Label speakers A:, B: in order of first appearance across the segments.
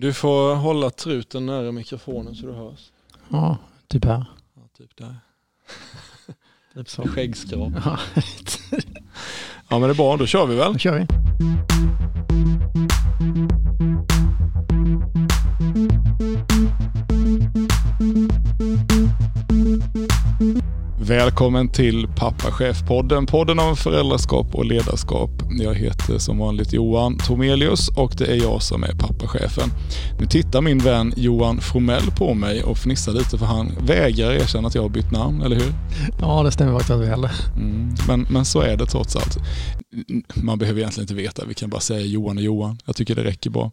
A: Du får hålla truten nära mikrofonen så du hörs.
B: Ja, typ här.
A: Ja, typ där.
B: Typ så.
A: Skäggskrap.
B: Ja,
A: Ja men det är bra, då kör vi väl.
B: då kör vi.
A: Välkommen till Pappa Chef-podden, podden om föräldraskap och ledarskap. Jag heter som vanligt Johan Tomelius och det är jag som är pappachefen. Nu tittar min vän Johan Fromell på mig och fnissar lite för han vägrar erkänna att jag har bytt namn, eller hur?
B: Ja, det stämmer faktiskt väl.
A: Mm, men, men så är det trots allt. Man behöver egentligen inte veta, vi kan bara säga Johan och Johan. Jag tycker det räcker bra.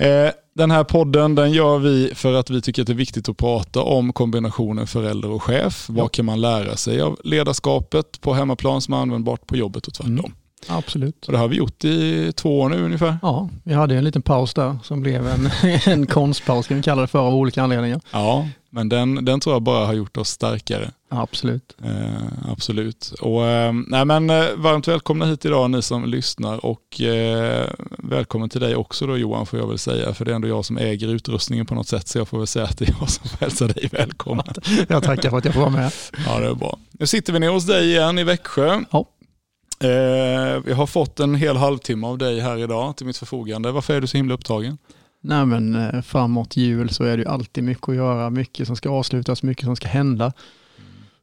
A: Eh, den här podden den gör vi för att vi tycker att det är viktigt att prata om kombinationen förälder och chef. Vad kan man lära sig av ledarskapet på hemmaplan som är användbart på jobbet och tvärtom.
B: Mm. Absolut.
A: Och det har vi gjort i två år nu ungefär.
B: Ja, vi hade en liten paus där som blev en, en konstpaus kan vi kalla det för av olika anledningar.
A: Ja, men den, den tror jag bara har gjort oss starkare.
B: Absolut.
A: Eh, absolut. Och, eh, nej men, eh, varmt välkomna hit idag ni som lyssnar och eh, välkommen till dig också då Johan får jag väl säga. För det är ändå jag som äger utrustningen på något sätt så jag får väl säga att det är jag som hälsar dig välkommen.
B: Jag tackar för att jag får vara med.
A: Ja det är bra. Nu sitter vi ner hos dig igen i Växjö.
B: Ja.
A: Eh, jag har fått en hel halvtimme av dig här idag till mitt förfogande. Varför är du så himla upptagen?
B: Nej men eh, framåt jul så är det ju alltid mycket att göra, mycket som ska avslutas, mycket som ska hända.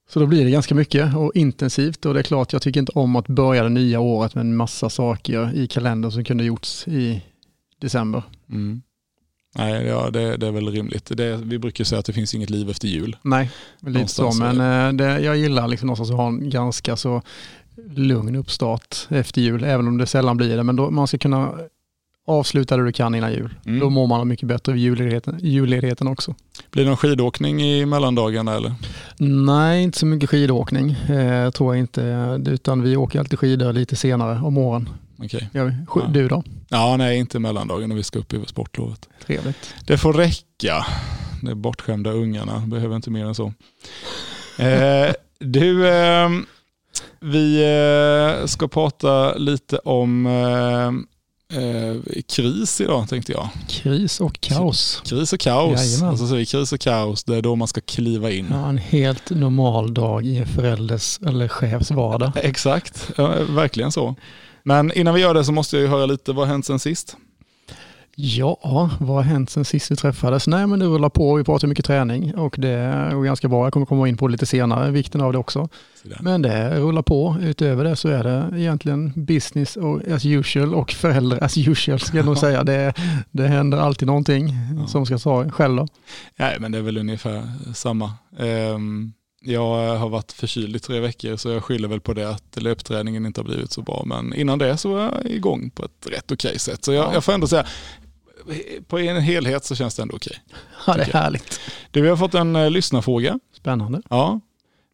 B: Så då blir det ganska mycket och intensivt och det är klart jag tycker inte om att börja det nya året med en massa saker i kalendern som kunde gjorts i december.
A: Mm. Nej, ja, det, det är väl rimligt. Det, vi brukar säga att det finns inget liv efter jul.
B: Nej, lite så, men eh, det, jag gillar liksom någonstans att ha en ganska så lugn uppstart efter jul, även om det sällan blir det. Men då, man ska kunna avsluta det du kan innan jul.
A: Mm.
B: Då mår man mycket bättre vid julledigheten, julledigheten också.
A: Blir det någon skidåkning i mellandagarna eller?
B: Nej, inte så mycket skidåkning eh, tror jag inte, utan vi åker alltid skidor lite senare om åren.
A: Okej. Ja.
B: Du då?
A: Ja, nej inte mellandagen när vi ska upp över sportlovet.
B: Trevligt.
A: Det får räcka. De bortskämda ungarna behöver inte mer än så. Eh, du, eh, vi eh, ska prata lite om eh, kris idag tänkte jag.
B: Kris och kaos.
A: Kris och kaos.
B: Jajamän.
A: Alltså så är det kris och kaos, det är då man ska kliva in.
B: Ja, en helt normal dag i en förälders eller chefs vardag.
A: Exakt, ja, verkligen så. Men innan vi gör det så måste jag ju höra lite, vad har hänt sen sist?
B: Ja, vad har hänt sen sist vi träffades? Nej, men det rullar på. Vi pratar mycket träning och det går ganska bra. Jag kommer komma in på lite senare, vikten av det också. Men det rullar på. Utöver det så är det egentligen business as usual och föräldrar as usual ska jag nog säga. Det, det händer alltid någonting
A: Ja.
B: som ska ta själv då.
A: Nej, men det är väl ungefär samma. Ehm, jag har varit förkyld i tre veckor så jag skyller väl på det att löpträningen inte har blivit så bra. Men innan det så var jag igång på ett rätt okej sätt. Så jag,
B: Ja.
A: jag får ändå säga, på en helhet så känns det ändå okej.
B: Ja, det är härligt.
A: Du, vi har fått en eh, lyssnarfråga.
B: Spännande.
A: Ja,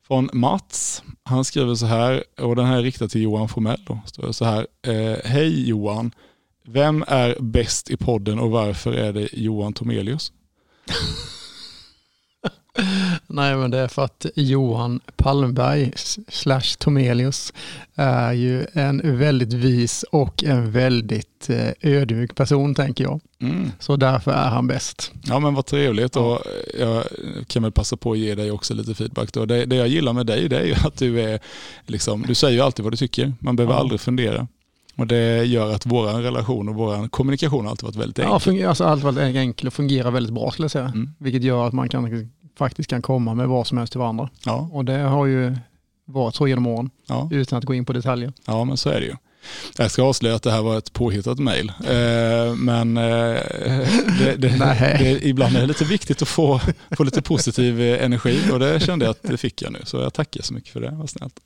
A: från Mats. Han skriver så här, och den här är riktad till Johan Formell. Då, står det så här. Eh, Hej Johan, vem är bäst i podden och varför är det Johan Tomelius?
B: Nej, men det är för att Johan Palmberg slash Tomelius är ju en väldigt vis och en väldigt eh, ödmjuk person tänker jag.
A: Mm.
B: Så därför är han bäst.
A: Ja men vad trevligt
B: Ja.
A: och jag kan väl passa på att ge dig också lite feedback. Då. Det, det jag gillar med dig det är ju att du är, liksom, du säger ju alltid vad du tycker. Man behöver
B: Ja.
A: aldrig fundera. Och det gör att vår relation och vår kommunikation har alltid varit väldigt
B: Ja,
A: enkel.
B: funger- alltså allt var enkelt och fungerar väldigt bra skulle jag säga.
A: Mm.
B: Vilket gör att man kan, faktiskt kan komma med vad som helst till varandra.
A: Ja,
B: Och det har ju varit så genom åren
A: ja,
B: utan att gå in på detaljer.
A: ja, men så är det ju. Jag ska avslöja att det här var ett påhittat mejl. Eh, men eh, det, det, det, ibland är det lite viktigt att få, få lite positiv eh, energi och det kände jag att det fick jag nu. Så jag tackar så mycket för det, vad snällt.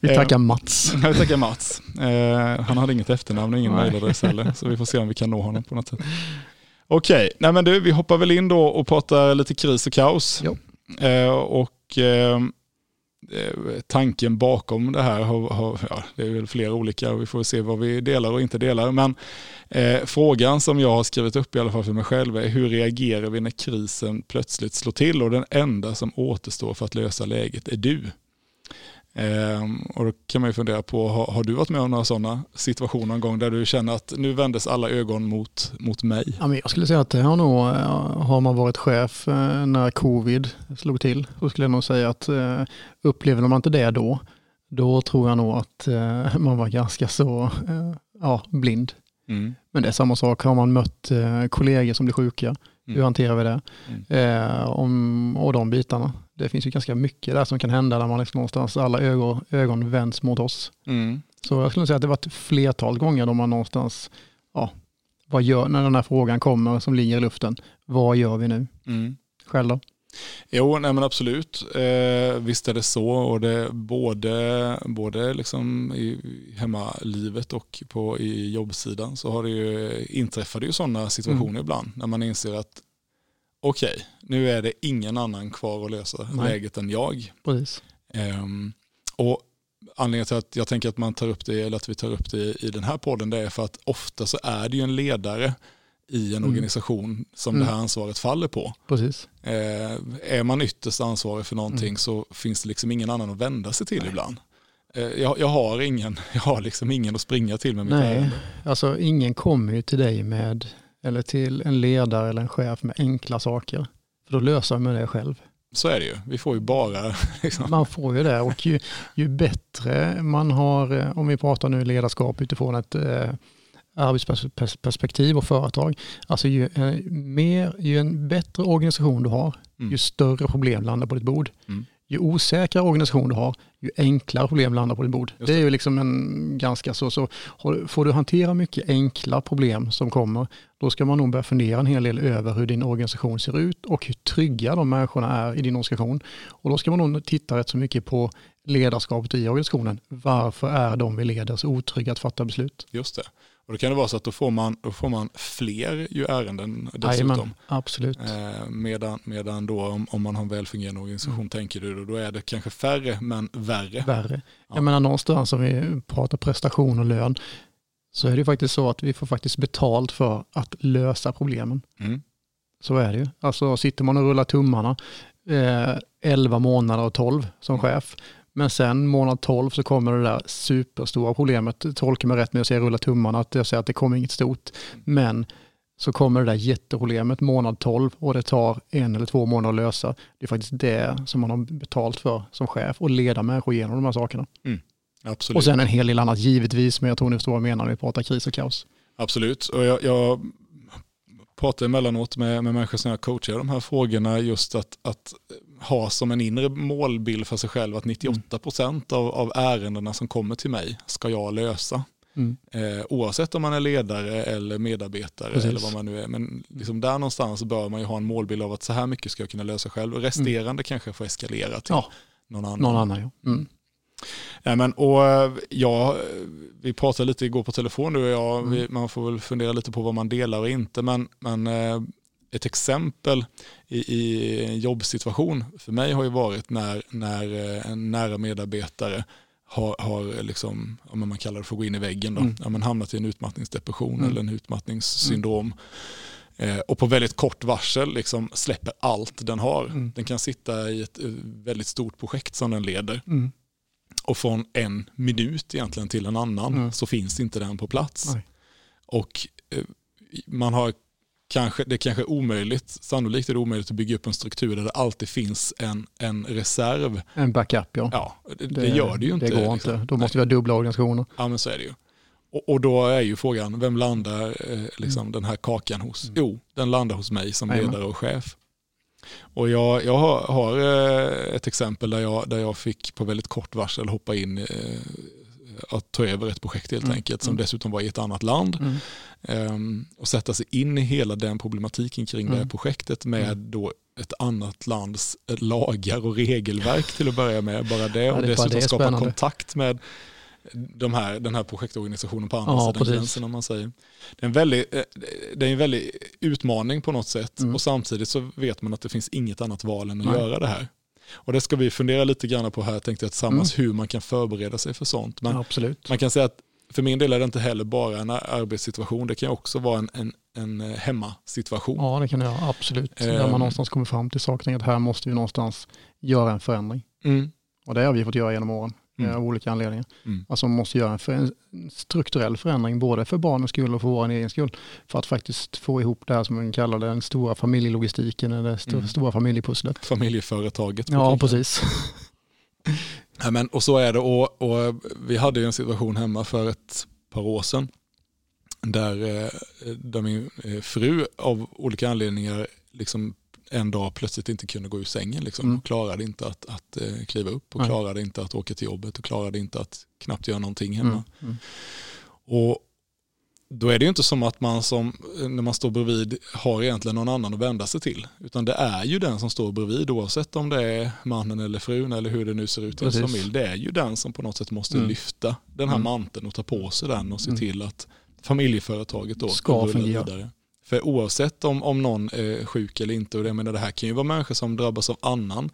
B: Vi
A: Ja.
B: tackar Mats.
A: Jag vill tacka Mats. Eh, han hade inget efternamn och ingen mejladress heller, så vi får se om vi kan nå honom på något sätt. Okej, nej men du, vi hoppar väl in då och pratar lite kris och kaos. Eh, och eh, eh, tanken bakom det här har, har ja, det är väl flera olika och vi får se vad vi delar och inte delar. Men eh, frågan som jag har skrivit upp i alla fall för mig själv är hur reagerar vi när krisen plötsligt slår till och den enda som återstår för att lösa läget är du. Ehm, och då kan man ju fundera på, har, har, du varit med om några sådana situationer någon gång där du känner att nu vändes alla ögon mot, mot mig?
B: Ja, men jag skulle säga att det har nog, har man varit chef eh, när covid slog till, så skulle jag nog säga att eh, upplever man inte det då, då tror jag nog att eh, man var ganska så ja, blind. Mm. Men det är samma sak, har man mött kollegor som blir sjuka, Mm. Hur hanterar vi det? Mm. Eh, om, och de bitarna. Det finns ju ganska mycket där som kan hända där man liksom någonstans alla ögon, ögon vänds mot oss. Mm. Så jag skulle säga att det varit flertal gånger då man någonstans, ja, vad gör, när den här frågan kommer som ligger i luften, vad gör vi nu? Mm. Själv då?
A: Jo, nej men absolut. Eh, visst är det så. Och det, både både liksom i hemmalivet och på, i jobbsidan så har det ju, inträffar det ju sådana situationer mm. ibland när man inser att okej, okay, nu är det ingen annan kvar att lösa nej. läget än jag.
B: Precis.
A: Eh, och anledningen till att jag tänker att man tar upp det, eller att vi tar upp det i den här podden, det är för att ofta så är det ju en ledare i en mm. organisation som mm. det här ansvaret faller på.
B: Precis.
A: Eh, är man ytterst ansvarig för någonting mm. så finns det liksom ingen annan att vända sig till Nej. ibland. Eh, jag, jag, har ingen, jag har liksom ingen att springa till med mitt
B: Nej, ärende. alltså ingen kommer ju till dig med, eller till en ledare eller en chef med enkla saker. För då löser man det själv.
A: Så är det ju. Vi får ju bara...
B: Liksom. Man får ju det och ju, ju, bättre man har, eh, om vi pratar nu ledarskap utifrån ett eh, arbetsperspektiv och företag. Alltså ju, eh, mer, ju en bättre organisation du har, mm. ju större problem landar på ditt bord. Mm. Ju osäkrare organisation du har, ju enklare problem landar på ditt bord. Det. det. är ju liksom en ganska så, så får du hantera mycket enkla problem som kommer, då ska man nog börja fundera en hel del över hur din organisation ser ut och hur trygga de människorna är i din organisation. Och då ska man nog titta rätt så mycket på ledarskapet i organisationen. Varför är de vi leder så otrygga att fatta beslut?
A: Just det. Och då kan det vara så att då får man, då får man fler ju ärenden dessutom. Jajamän,
B: absolut.
A: Eh, medan, medan då om, om, man har en välfungerande organisation mm. tänker du, då är det kanske färre men värre.
B: Värre. Ja. Jag menar någonstans om vi pratar prestation och lön så är det faktiskt så att vi får faktiskt betalt för att lösa problemen. Mm. Så är det ju. Alltså sitter man och rullar tummarna eh, 11 månader och 12 som mm. chef men sen månad 12 så kommer det där superstora problemet. Tolkar mig rätt med att säga rulla tummarna, att jag säger att det kommer inget stort. Men så kommer det där jätteproblemet månad 12 och det tar en eller två månader att lösa. Det är faktiskt det som man har betalt för som chef och leda människor igenom de här sakerna. Mm,
A: absolut.
B: Och sen en hel del annat givetvis, men jag tror ni förstår vad jag menar när vi pratar kris och kaos.
A: Absolut, och jag, jag pratar emellanåt med, med människor som jag coachar de här frågorna just att, att ha som en inre målbild för sig själv att 98 procent av, av ärendena som kommer till mig ska jag lösa. Mm. Eh, oavsett om man är ledare eller medarbetare Precis. eller vad man nu är. Men liksom där någonstans bör man ju ha en målbild av att så här mycket ska jag kunna lösa själv. Och resterande mm. kanske får eskalera till ja. någon annan.
B: Någon annan ja. Mm.
A: Men, och, ja, vi pratade lite igår på telefon du och jag, mm. vi, man får väl fundera lite på vad man delar och inte, men, men eh, ett exempel i, i en jobbsituation för mig har ju varit när, när eh, en nära medarbetare har, har liksom, om man kallar det för att gå in i väggen, då, mm. ja, men hamnat i en utmattningsdepression mm. eller en utmattningssyndrom. Mm. Eh, och på väldigt kort varsel liksom släpper allt den har. Mm. Den kan sitta i ett väldigt stort projekt som den leder. Mm. Och från en minut egentligen till en annan mm. så finns inte den på plats. Nej. Och eh, man har kanske, det kanske är omöjligt, sannolikt är det omöjligt att bygga upp en struktur där det alltid finns en, en reserv.
B: En backup ja.
A: Ja, det, det, gör det ju inte.
B: Det går liksom. inte, då måste vi ha dubbla organisationer.
A: Ja men så är det ju. Och, och då är ju frågan, vem landar eh, liksom, mm. den här kakan hos? Mm. Jo, den landar hos mig som ledare och chef. Och jag, jag har, har, eh, ett exempel där jag, där jag fick på väldigt kort varsel hoppa in eh, att ta över ett projekt helt mm. enkelt som mm. dessutom var i ett annat land. Mm. Um, och sätta sig in i hela den problematiken kring det här mm. projektet med mm. då ett annat lands lagar och regelverk till att börja med. Bara det och ja, det dessutom skapa spännande. kontakt med de här, den här projektorganisationen på andra ja, sidan gränsen om man säger. Det är en väldig, eh, det är en väldig utmaning på något sätt mm. och samtidigt så vet man att det finns inget annat val än att Nej. göra det här. Och det ska vi fundera lite grann på här, tänkte jag tillsammans, mm. hur man kan förbereda sig för sånt. Men
B: ja,
A: man kan säga att för min del är det inte heller bara en arbetssituation, det kan också vara en, en, en hemmasituation.
B: Ja, det kan det göra, absolut. Där man ehm. någonstans kommer fram till saken att här måste vi någonstans göra en förändring. Mm. Och det har vi fått göra genom åren. Mm.
A: Mm.
B: av olika anledningar.
A: Mm.
B: Alltså man måste göra en, för, en strukturell förändring både för barnens skull och för vår egen skull. För att faktiskt få ihop det här som man kallar den stora familjelogistiken eller st
A: Mm.
B: stora familjepusslet.
A: Familjeföretaget.
B: Ja, precis.
A: Ja, men, och så är det och, och vi hade ju en situation hemma för ett par år sedan där, eh, där min eh, fru av olika anledningar liksom en dag plötsligt inte kunde gå ur sängen. Liksom.
B: Mm.
A: Klarade inte att, att eh, kliva upp och
B: Nej.
A: klarade inte att åka till jobbet och klarade inte att knappt göra någonting hemma.
B: Mm. Mm.
A: Och då är det ju inte som att man som, när man står bredvid har egentligen någon annan att vända sig till. Utan det är ju den som står bredvid oavsett om det är mannen eller frun eller hur det nu ser ut i ens
B: Precis.
A: familj. Det är ju den som på något sätt måste
B: Mm.
A: lyfta den här
B: Mm.
A: manteln och ta på sig den och se
B: Mm.
A: till att familjeföretaget då
B: Ska fungera.
A: vidare. För oavsett om, om någon är sjuk eller inte, och det, menar, det här kan ju vara människor som drabbas av annan.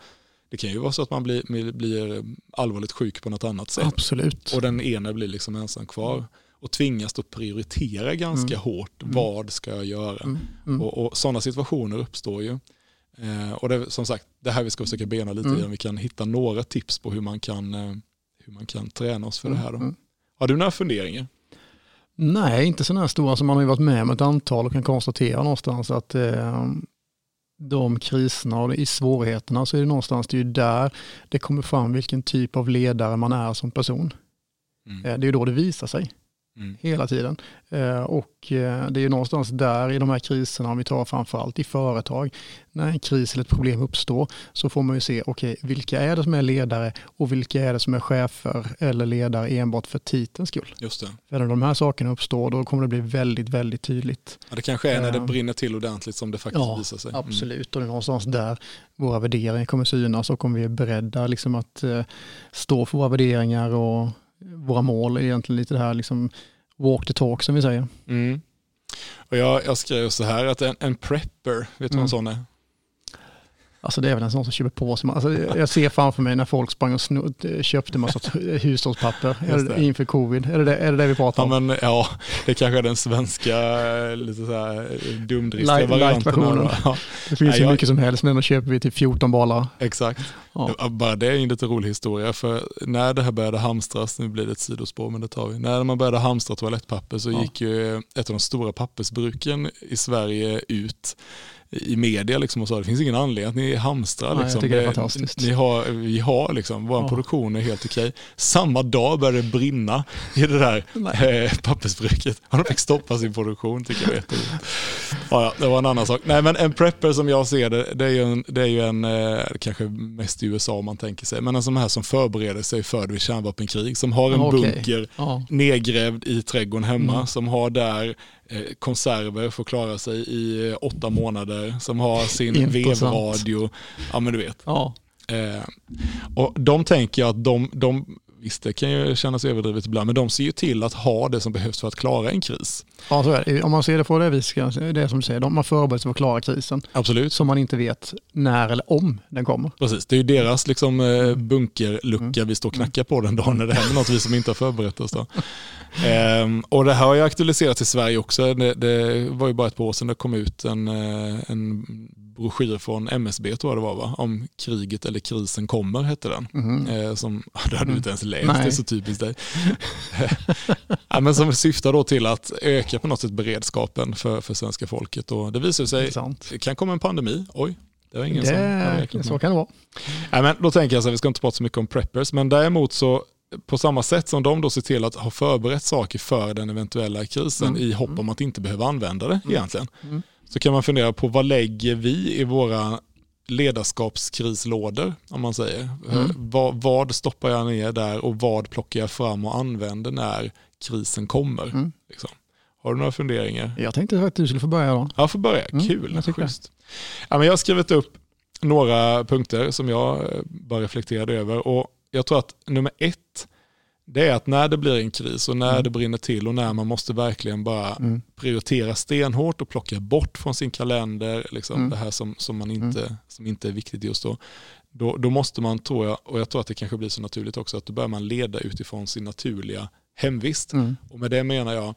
A: Det kan ju vara så att man blir, blir allvarligt sjuk på något annat sätt.
B: Absolut.
A: Och den ena blir liksom ensam kvar. Och tvingas då prioritera ganska
B: Mm.
A: hårt.
B: Mm.
A: Vad ska jag göra?
B: Mm. Mm.
A: Och, och sådana situationer uppstår ju. Eh, och det som sagt, det här vi ska försöka bena lite
B: Mm.
A: i. Om vi kan hitta några tips på hur man kan, eh, hur man kan träna oss för det här. Då.
B: Mm.
A: Har du några funderingar?
B: Nej, inte sådana här stora som man har ju varit med om ett antal och kan konstatera någonstans att eh, de kriserna och i svårigheterna så är det någonstans det är där det kommer fram vilken typ av ledare man är som person.
A: Mm.
B: Eh, det är då det visar sig
A: Mm.
B: hela tiden. Eh, och eh, det är ju någonstans där i de här kriserna, om vi tar framförallt i företag, när en kris eller ett problem uppstår så får man ju se, okej, vilka är det som är ledare och vilka är det som är chefer eller ledare enbart för titelns skull.
A: Just det.
B: För när de här sakerna uppstår då kommer det bli väldigt, väldigt tydligt.
A: Ja, det kanske är när det
B: Eh,
A: brinner till ordentligt som det faktiskt
B: ja,
A: visar sig. Mm.
B: Absolut, och det är någonstans där våra värderingar kommer synas och om vi är beredda liksom att stå för våra värderingar och våra mål är egentligen lite det här liksom walk the talk som vi säger.
A: Mm. Och jag, jag skrev så här att en, en prepper, vet du vad en
B: Mm.
A: sån är?
B: Alltså det är väl en sån som köper på sig. Alltså, jag ser framför mig när folk sprang och snod, köpte massa hushållspapper det, inför covid. Är det det, är det det vi pratar
A: Ja,
B: om?
A: men, ja, det kanske är den svenska eh, lite så här eh, dumdristiga varianten. Ja,
B: det finns ju mycket som helst men då köper vi till 14 balar.
A: exakt.
B: Ja.
A: Ja, Bara det är en lite rolig historia. För när det här började hamstras, nu blir det ett sidospår men det tar vi. När man började hamstra toalettpapper så
B: Ja.
A: gick ju ett av de stora pappersbruken i Sverige ut i media liksom och sa det finns ingen anledning att ni hamstrar.
B: Nej, jag
A: liksom.
B: tycker det är fantastiskt.
A: Ni har, vi har liksom, vår
B: Ja.
A: produktion är helt okej. Samma dag började det brinna i det där eh, pappersbruket. Och de fick stoppa sin produktion tycker jag jätteroligt. Ja, ja, det var en annan sak. Nej men en prepper som jag ser det, det är ju en, det är ju en eh, kanske mest i USA om man tänker sig, men en sån här som förbereder sig för det vid kärnvapenkrig, som har en
B: okej.
A: bunker
B: Ja.
A: nedgrävd i trädgården hemma,
B: Mm.
A: som har där konserver för att klara sig i eh, åtta månader, som har sin vevradio, ja men du vet.
B: Ja.
A: Eh, och de tänker jag att de, de, visst det kan ju kännas överdrivet ibland, men de ser ju till att ha det som behövs för att klara en kris.
B: ja, så är det. Om man ser det på det viset, det är som du säger, de har förberett sig för att klara krisen
A: Absolut.
B: som man inte vet när eller om den kommer.
A: Precis, det är ju deras liksom, eh,
B: Mm.
A: bunkerlucka vi står och knackar på den dagen när det händer något vi som inte har förberett oss. Då. Ehm, och det här har ju aktualiserats i Sverige också. Det, det var ju bara ett par år sedan det kom ut en, eh, en broschyr från MSB tror jag det var va? Om kriget eller krisen kommer hette den.
B: Mhm.
A: Eh, som, det hade du inte ens läst,
B: Nej.
A: det är så typiskt dig. ja, men som syftar då till att öka på något sätt beredskapen för, för svenska folket. Och det visar sig,
B: Intressant.
A: det kan komma en pandemi, oj. Det var ingen som
B: Det,
A: med.
B: så kan det vara.
A: Nej, men då tänker jag så här, vi ska inte prata så mycket om preppers, men däremot så på samma sätt som de då ser till att ha förberett saker för den eventuella krisen
B: Mm.
A: i hopp om att inte behöva använda det egentligen,
B: Mm.
A: Så kan man fundera på vad lägger vi i våra ledarskapskrislådor, om man säger.
B: Mm.
A: Eh, Vad, vad stoppar jag ner där och vad plockar jag fram och använder när krisen kommer?
B: Mm.
A: Liksom. Har du några funderingar?
B: Jag tänkte att du skulle få börja då.
A: Ja, för börja.
B: Mm,
A: Kul.
B: jag.
A: Schysst. Ja, men jag har skrivit upp några punkter som jag eh, bara reflekterade över. Och jag tror att nummer ett, det är att när det blir en kris och när
B: Mm.
A: det brinner till och när man måste verkligen bara
B: Mm.
A: prioritera stenhårt och plocka bort från sin kalender liksom,
B: Mm.
A: det här som, som, man inte, som inte är viktigt just då. då. Då måste man, tror jag, och jag tror att det kanske blir så naturligt också, att då börjar man leda utifrån sin naturliga hemvist.
B: Mm.
A: Och med det menar jag, eh,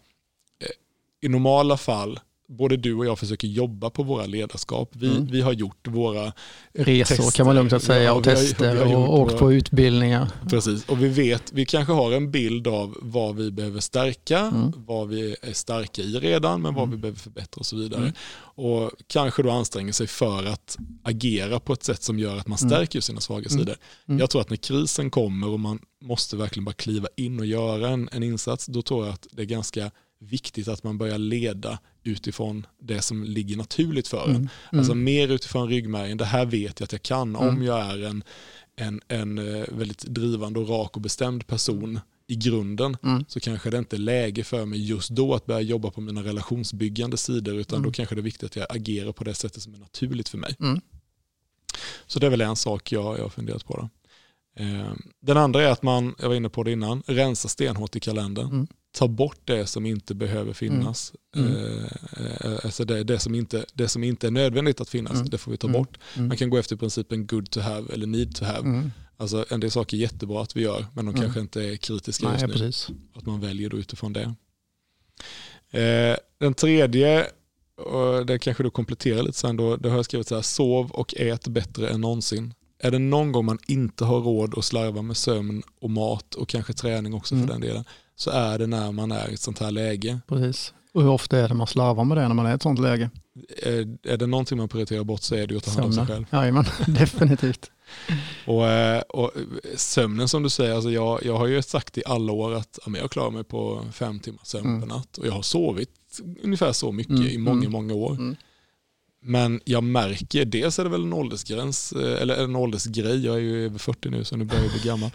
A: i normala fall både du och jag försöker jobba på våra ledarskap. Vi,
B: Mm.
A: vi har gjort våra
B: Resor
A: tester.
B: kan man lugnt säga
A: Ja,
B: och tester
A: gjort
B: och åkt
A: våra-
B: på utbildningar.
A: Precis, och vi vet, vi kanske har en bild av vad vi behöver stärka,
B: Mm.
A: vad vi är starka i redan, men vad
B: Mm.
A: vi behöver förbättra och så vidare.
B: Mm.
A: Och kanske då anstränger sig för att agera på ett sätt som gör att man
B: Mm.
A: stärker sina svaga
B: Mm.
A: sidor.
B: Mm.
A: Jag tror att när krisen kommer och man måste verkligen bara kliva in och göra en, en insats, då tror jag att det är ganska viktigt att man börjar leda utifrån det som ligger naturligt för en.
B: Mm. Mm.
A: Alltså mer utifrån ryggmärgen, det här vet jag att jag kan om
B: Mm.
A: jag är en, en, en eh, väldigt drivande och rak och bestämd person i grunden
B: Mm.
A: så kanske det inte är läge för mig just då att börja jobba på mina relationsbyggande sidor utan
B: Mm.
A: då kanske det är viktigt att jag agerar på det sättet som är naturligt för mig.
B: Mm.
A: Så det är väl en sak jag, jag har funderat på. Då. Eh, Den andra är att man, jag var inne på det innan, rensa stenhårt i kalendern.
B: Mm.
A: Ta bort det som inte behöver finnas.
B: Mm.
A: Eh, eh, Alltså det, det, som inte, det som inte är nödvändigt att finnas,
B: Mm.
A: det får vi ta
B: Mm.
A: bort.
B: Mm.
A: Man kan gå efter principen good to have eller need to have.
B: Mm.
A: Alltså en del saker är jättebra att vi gör, men de
B: Mm.
A: kanske inte är kritiska
B: Nej,
A: just nu.
B: precis.
A: Att man väljer då utifrån det. Eh, den tredje, och det kanske du kompletterar lite sen då, det har jag skrivit så här, sov och ät bättre än någonsin. Är det någon gång man inte har råd att slarva med sömn och mat och kanske träning också
B: Mm.
A: för den delen, så är det när man är i ett sånt här läge.
B: precis. Och hur ofta är det man slarvar med det när man är i ett sånt läge?
A: Är, är det någonting man prioriterar bort så är det ju att ta hand om sig själv.
B: Jajamän, definitivt.
A: Och, eh, och sömnen som du säger, alltså jag, jag har ju sagt i alla år att ja, jag klarar mig på fem timmar sömn
B: Mm.
A: per natt och jag har sovit ungefär så mycket
B: Mm,
A: i många,
B: mm.
A: många år.
B: Mm.
A: Men jag märker, dels är det väl en åldersgräns, eh, eller en åldersgrej, jag är ju över 40 nu så nu börjar jag bli gammal.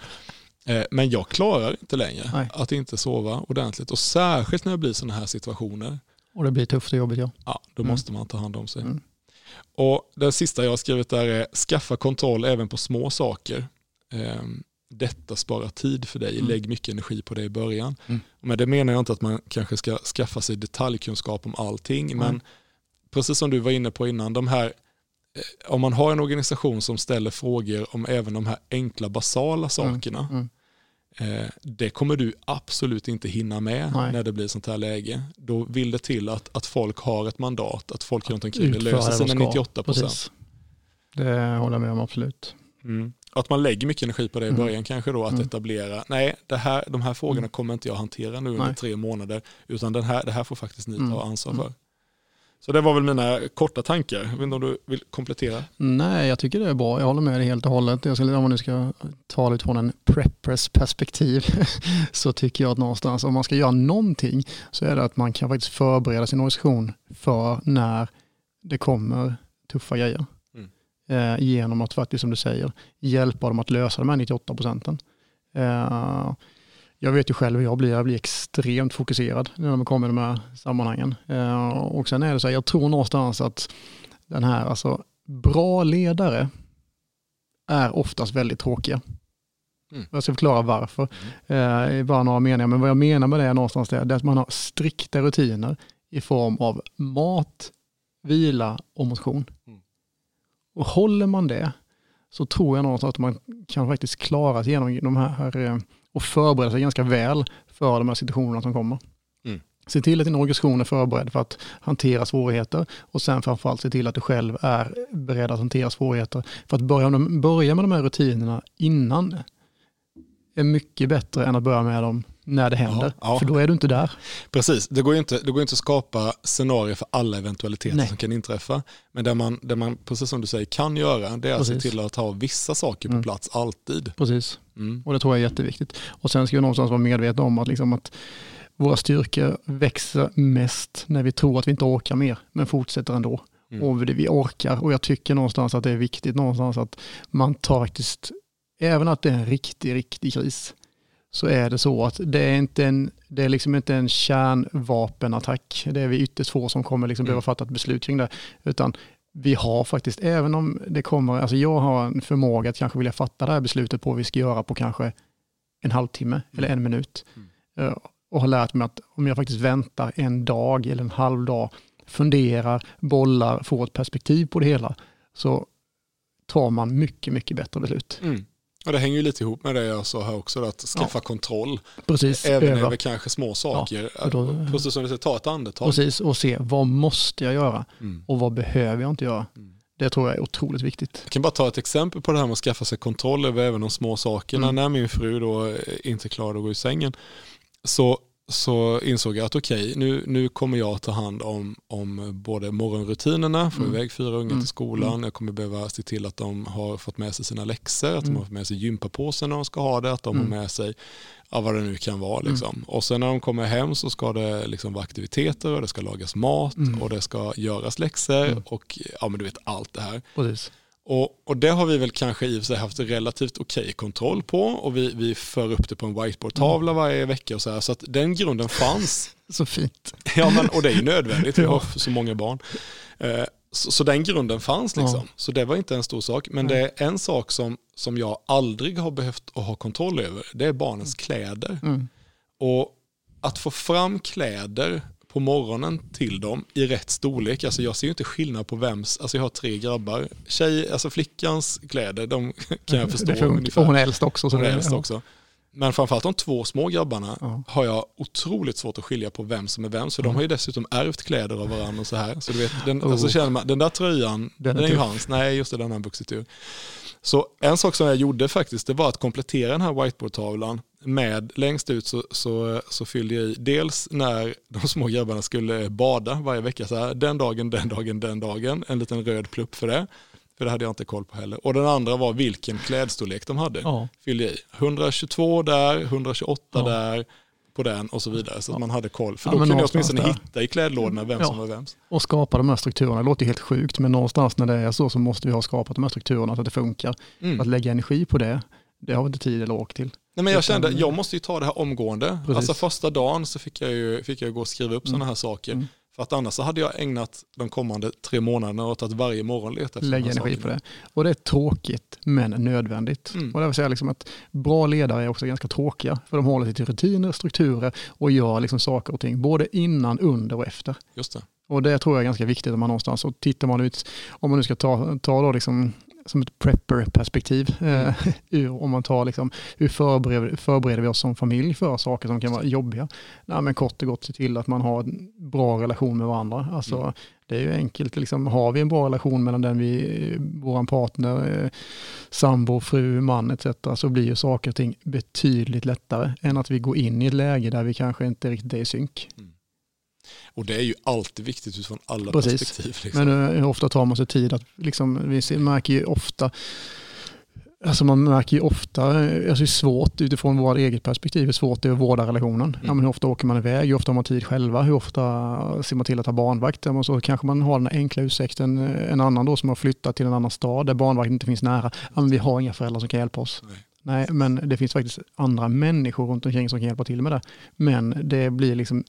A: Eh, Men jag klarar inte längre
B: Nej.
A: att inte sova ordentligt och särskilt när det blir sådana här situationer,
B: Och det blir tufft och jobbigt ja.
A: ja, då
B: Mm.
A: måste man ta hand om sig.
B: Mm.
A: Och Den sista jag har skrivit där är skaffa kontroll även på små saker. Ehm, Detta sparar tid för dig,
B: Mm.
A: lägg mycket energi på det i början.
B: Mm.
A: Men det menar jag inte att man kanske ska skaffa sig detaljkunskap om allting, men precis som du var inne på innan, de här, eh, om man har en organisation som ställer frågor om även de här enkla basala sakerna,
B: Mm.
A: eh, det kommer du absolut inte hinna med
B: Nej.
A: när det blir sånt här läge. Då vill det till att, att folk har ett mandat, att folk runt omkring löser sina
B: ska.
A: 98 procent.
B: Det håller jag med om absolut.
A: Mm. Att man lägger mycket energi på det i
B: Mm.
A: början kanske då, att
B: Mm.
A: etablera, nej, det här, de här frågorna
B: Mm.
A: kommer inte jag hantera nu under
B: Nej.
A: tre månader, utan den här, det här får faktiskt ni
B: Mm.
A: ta ansvar
B: Mm.
A: för. Så det var väl mina korta tankar. Jag vet inte om du vill komplettera?
B: Nej, jag tycker det är bra. Jag håller med dig helt och hållet. Jag skulle, om man nu ska ta det utifrån en preppers perspektiv så tycker jag att någonstans om man ska göra någonting så är det att man kan faktiskt förbereda sin organisation för när det kommer tuffa grejer.
A: Mm.
B: Eh, genom att faktiskt som du säger hjälpa dem att lösa de här 98 procenten. Eh, jag vet ju själv hur jag blir, jag blir extremt fokuserad när man kommer i de här sammanhangen. Eh, och sen är det så här, jag tror någonstans att den här, alltså bra ledare är oftast väldigt tråkiga.
A: Mm.
B: Jag ska förklara varför. Eh, i bara några meningar, men vad jag menar med det är någonstans det, det är att man har strikta rutiner i form av mat, vila och motion.
A: Mm.
B: Och håller man det så tror jag någonstans att man kan faktiskt klara sig igenom de här eh, och förbereda sig ganska väl för de här situationerna som kommer.
A: Mm.
B: Se till att din organisation är förberedd för att hantera svårigheter och sen framförallt se till att du själv är beredd att hantera svårigheter. För att börja, börja med de här rutinerna innan är mycket bättre än att börja med dem när det händer.
A: Ja, ja.
B: För då är du inte där.
A: Precis, det går ju inte, det går inte att skapa scenarier för alla eventualiteter
B: Nej.
A: som kan inträffa. Men det man, det man, precis som du säger, kan göra, det är att se
B: Precis.
A: till att ha vissa saker på
B: Mm.
A: plats alltid.
B: Precis.
A: Mm.
B: Och det tror jag är jätteviktigt. Och sen ska vi någonstans vara medvetna om att, liksom att våra styrkor växer mest när vi tror att vi inte orkar mer, men fortsätter ändå.
A: Mm.
B: Och vi vi orkar. Och jag tycker någonstans att det är viktigt någonstans att man tar faktiskt, även att det är en riktig, riktig kris, så är det så att det är inte en, det är liksom inte en kärnvapenattack. Det är vi ytterst få som kommer liksom
A: Mm.
B: behöva fatta ett beslut kring det. Utan vi har faktiskt, även om det kommer, alltså jag har en förmåga att kanske vilja fatta det här beslutet på vad vi ska göra på kanske en halvtimme eller en minut.
A: Mm.
B: Eh, Och har lärt mig att om jag faktiskt väntar en dag eller en halv dag, funderar, bollar, får ett perspektiv på det hela, så tar man mycket, mycket bättre beslut.
A: Mm. Och det hänger ju lite ihop med det jag sa här också, att skaffa ja. kontroll.
B: Precis,
A: Även över. över kanske små saker. Ja, då, Precis som du säger, ta ett andetag.
B: Precis, och se vad måste jag göra mm. och vad behöver jag inte göra. Mm. Det tror jag är otroligt viktigt.
A: Jag kan bara ta ett exempel på det här med att skaffa sig kontroll över även de små sakerna. Mm. När min fru då inte klarade att gå i sängen så så insåg jag att okej, okay, nu, nu kommer jag ta hand om, om både morgonrutinerna, få mm. iväg fyra unga mm. till skolan, mm. jag kommer behöva se till att de har fått med sig sina läxor, att de mm. har fått med sig gympapåsen när de ska ha det, att de har mm. med sig ja, vad det nu kan vara. Liksom. Mm. Och sen när de kommer hem så ska det liksom vara aktiviteter och det ska lagas mat och det ska göras läxor och ja, men du vet allt det här.
B: Precis.
A: Och, och det har vi väl kanske i och för sig haft relativt okej okay kontroll på och vi, vi för upp det på en whiteboardtavla mm. varje vecka och så här. Så att den grunden fanns.
B: så fint.
A: Ja, men, och det är ju nödvändigt, vi har så många barn. Eh, så, så, den grunden fanns liksom. Ja. Så det var inte en stor sak. Men mm. det är en sak som, som jag aldrig har behövt att ha kontroll över. Det är barnens kläder. Mm. Och att få fram kläder på morgonen till dem i rätt storlek. Alltså jag ser ju inte skillnad på vems, alltså jag har tre grabbar. Tjej, alltså flickans kläder, de kan jag förstå.
B: Och hon är äldst också.
A: Så hon är äldst också. Men framförallt de två små grabbarna ja. har jag otroligt svårt att skilja på vem som är vem. Så mm. de har ju dessutom ärvt kläder av varandra och så här. Så du vet, den, oh. alltså känner man, den där tröjan, den är, den är ju hans. Nej, just det, den har han vuxit ur. Så en sak som jag gjorde faktiskt, det var att komplettera den här whiteboardtavlan med längst ut så, så, så fyllde jag i dels när de små grabbarna skulle bada varje vecka, så här, den dagen, den dagen, den dagen, en liten röd plupp för det. För det hade jag inte koll på heller. Och den andra var vilken klädstorlek de hade. Ja. Fyllde i. 122 där, 128 ja. där, på den och så vidare. Så att man hade koll. För då kunde jag åtminstone där. hitta i klädlådorna vem som var vems.
B: Och skapa de här strukturerna. Det låter helt sjukt, men någonstans när det är så så måste vi ha skapat de här strukturerna så att det funkar. Mm. Att lägga energi på det, det har vi inte tid eller ork till.
A: Nej, men jag kände, jag måste ju ta det här omgående. Precis. Alltså första dagen så fick jag ju, fick jag gå och skriva upp mm. sådana här saker. Mm. För att annars så hade jag ägnat de kommande tre månaderna åt att varje morgon leta efter
B: Lägga energi på det. Och det är tråkigt men nödvändigt. Mm. Och det vill säga liksom att bra ledare är också ganska tråkiga. För de håller sig till rutiner, strukturer och gör liksom saker och ting både innan, under och efter.
A: Just det.
B: Och det tror jag är ganska viktigt om man någonstans, och tittar man ut, om man nu ska ta, ta då liksom som ett prepper-perspektiv. Mm. Om man tar liksom, hur förbereder, förbereder vi oss som familj för saker som kan vara jobbiga? Nej, men kort och gott se till att man har en bra relation med varandra. Alltså, mm. Det är ju enkelt, liksom, har vi en bra relation mellan den vi, vår partner, eh, sambo, fru, man etc. så blir ju saker och ting betydligt lättare än att vi går in i ett läge där vi kanske inte riktigt är i synk. Mm.
A: Och det är ju alltid viktigt utifrån alla Precis. perspektiv.
B: Liksom. Men hur ofta tar man sig tid att, liksom, vi märker ju ofta, Alltså man märker ju ofta, alltså det är svårt utifrån vårt eget perspektiv, hur svårt det är att vårda relationen. Mm. Ja, men hur ofta åker man iväg, hur ofta har man tid själva, hur ofta ser man till att ha barnvakt. Och så kanske man har den enkla ursäkten, en annan då som har flyttat till en annan stad där barnvakt inte finns nära. Ja, men vi har inga föräldrar som kan hjälpa oss. Nej. Nej, men det finns faktiskt andra människor runt omkring som kan hjälpa till med det. Men det blir liksom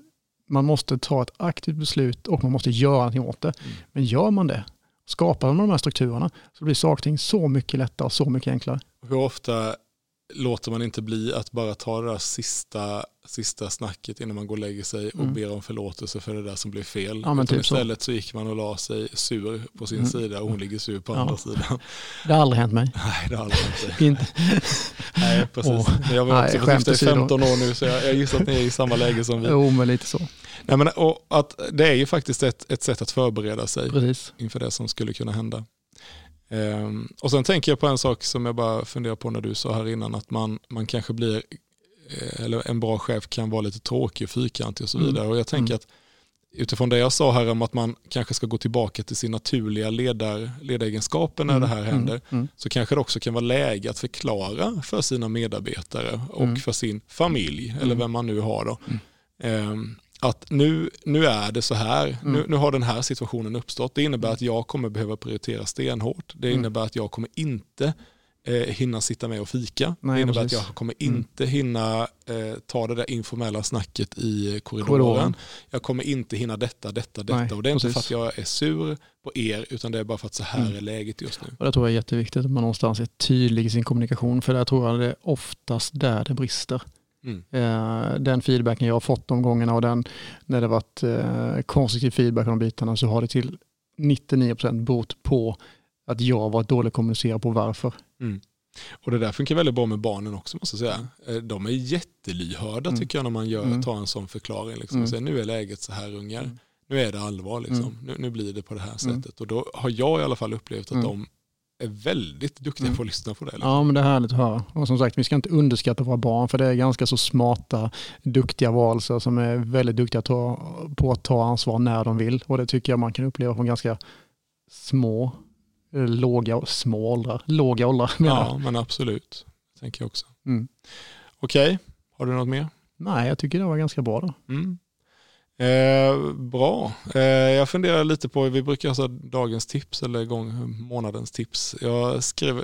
B: man måste ta ett aktivt beslut och man måste göra någonting åt det. Mm. Men gör man det, skapar man de här strukturerna, så blir saker och ting så mycket lättare och så mycket enklare.
A: Hur ofta låter man inte bli att bara ta det där sista, sista snacket innan man går och lägger sig och mm. ber om förlåtelse för det där som blev fel. Ja, typ istället så. så gick man och la sig sur på sin mm. sida och hon ligger sur på ja. andra sidan.
B: Det har aldrig hänt mig.
A: Nej, det har aldrig hänt
B: inte.
A: Nej, precis. Oh. Jag var också Nej, i 15 år nu så jag, jag gissar att ni är i samma läge som vi.
B: Jo, men lite så.
A: Nej, men, och att det är ju faktiskt ett, ett sätt att förbereda sig
B: precis.
A: inför det som skulle kunna hända. Um, och sen tänker jag på en sak som jag bara funderar på när du sa här innan, att man, man kanske blir, eh, eller en bra chef kan vara lite tråkig och fyrkantig och så mm. vidare. Mm. Och jag tänker mm. att utifrån det jag sa här om att man kanske ska gå tillbaka till sin naturliga ledar, ledaregenskaper när mm. det här mm. händer, mm. så kanske det också kan vara läge att förklara för sina medarbetare och för sin familj, eller vem man nu har då, um, att nu, nu är det så här, mm. nu, nu, har den här situationen uppstått. Det innebär att jag kommer behöva prioritera stenhårt. Det mm. innebär att jag kommer inte eh, hinna sitta med och fika. Nej, det innebär precis. att jag kommer mm. inte hinna eh, ta det där informella snacket i korridoren. korridoren. Jag kommer inte hinna detta, detta, detta. Nej, och det är precis. inte för att jag är sur på er, utan det är bara för att så här mm. är läget just nu.
B: Och det tror jag är jätteviktigt att man någonstans är tydlig i sin kommunikation, för där tror jag det är oftast där det brister. Mm. Eh, den feedbacken jag har fått de gångerna och den, när det varit eh, konstruktiv feedback de bitarna så har det till 99% 99% berott på att jag varit dålig kommunicera på varför. Mm.
A: Och det där funkar väldigt bra med barnen också måste jag säga. Eh, de är jättelyhörda
B: Mm.
A: tycker jag när man gör,
B: Mm.
A: tar en sån förklaring. Liksom.
B: Mm.
A: Så nu är läget så här ungar,
B: Mm.
A: nu är det allvar liksom.
B: Mm.
A: Nu, nu blir det på det här
B: Mm.
A: sättet. Och då har jag i alla fall upplevt att de är väldigt duktiga
B: Mm.
A: på att lyssna på det. Liksom.
B: Ja, men det är härligt att höra. Och som sagt, vi ska inte underskatta våra barn, för det är ganska så smarta, duktiga varelser som är väldigt duktiga på att ta ansvar när de vill. Och det tycker jag man kan uppleva från ganska små, eh, låga, små åldrar, låga åldrar menar.
A: Ja, men absolut. Tänker jag också.
B: Mm.
A: Okej, har du något mer?
B: Nej, jag tycker det var ganska bra då.
A: Mm. Eh, bra. Eh, jag funderar lite på, vi brukar ha så dagens tips eller gång, månadens tips. Jag skrev eh,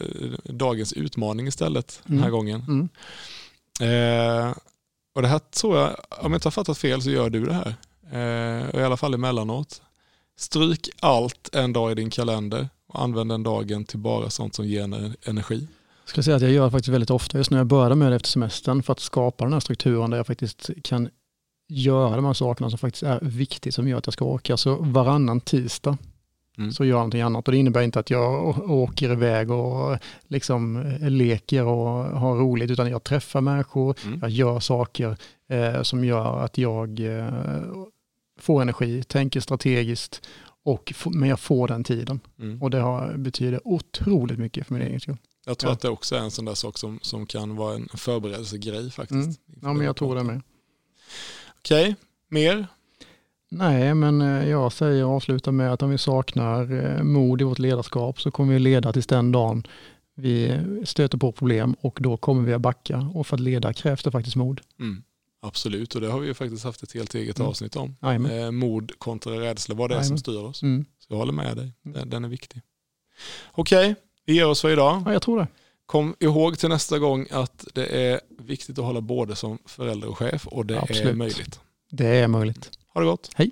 A: dagens utmaning istället den här
B: Mm.
A: gången.
B: Mm.
A: Eh, och det här tror jag, om jag inte har fattat fel så gör du det här. Eh, I alla fall emellanåt. Stryk allt en dag i din kalender och använd den dagen till bara sånt som ger en- energi.
B: Jag ska säga att jag gör det faktiskt väldigt ofta just när jag började med det efter semestern för att skapa den här strukturen där jag faktiskt kan göra de här sakerna som faktiskt är viktigt som gör att jag ska orka. Så varannan tisdag
A: Mm.
B: så gör jag någonting annat och det innebär inte att jag åker iväg och liksom eh, leker och har roligt utan jag träffar människor,
A: Mm.
B: jag gör saker eh, som gör att jag eh, får energi, tänker strategiskt och men jag får den tiden
A: Mm.
B: och det har, betyder otroligt mycket för min egen skull.
A: Jag tror
B: Ja.
A: att det också är en sån där sak som, som kan vara en förberedelsegrej faktiskt.
B: Mm. Ja men jag tror det med.
A: Okej, mer?
B: Nej, men eh, jag säger och avslutar med att om vi saknar eh, mod i vårt ledarskap så kommer vi leda tills den dagen vi stöter på problem och då kommer vi att backa. Och för att leda krävs det faktiskt mod.
A: Mm. Absolut, och det har vi ju faktiskt haft ett helt eget
B: Mm.
A: avsnitt om. Eh, mod kontra rädsla, vad det är som styr oss.
B: Mm.
A: Så jag håller med dig,
B: Mm.
A: den, den är viktig. Okej, vi ger oss för idag.
B: Ja, jag tror det.
A: Kom ihåg till nästa gång att det är viktigt att hålla både som förälder och chef och det är
B: Absolut.
A: möjligt.
B: Det är möjligt.
A: Ha det gott.
B: Hej.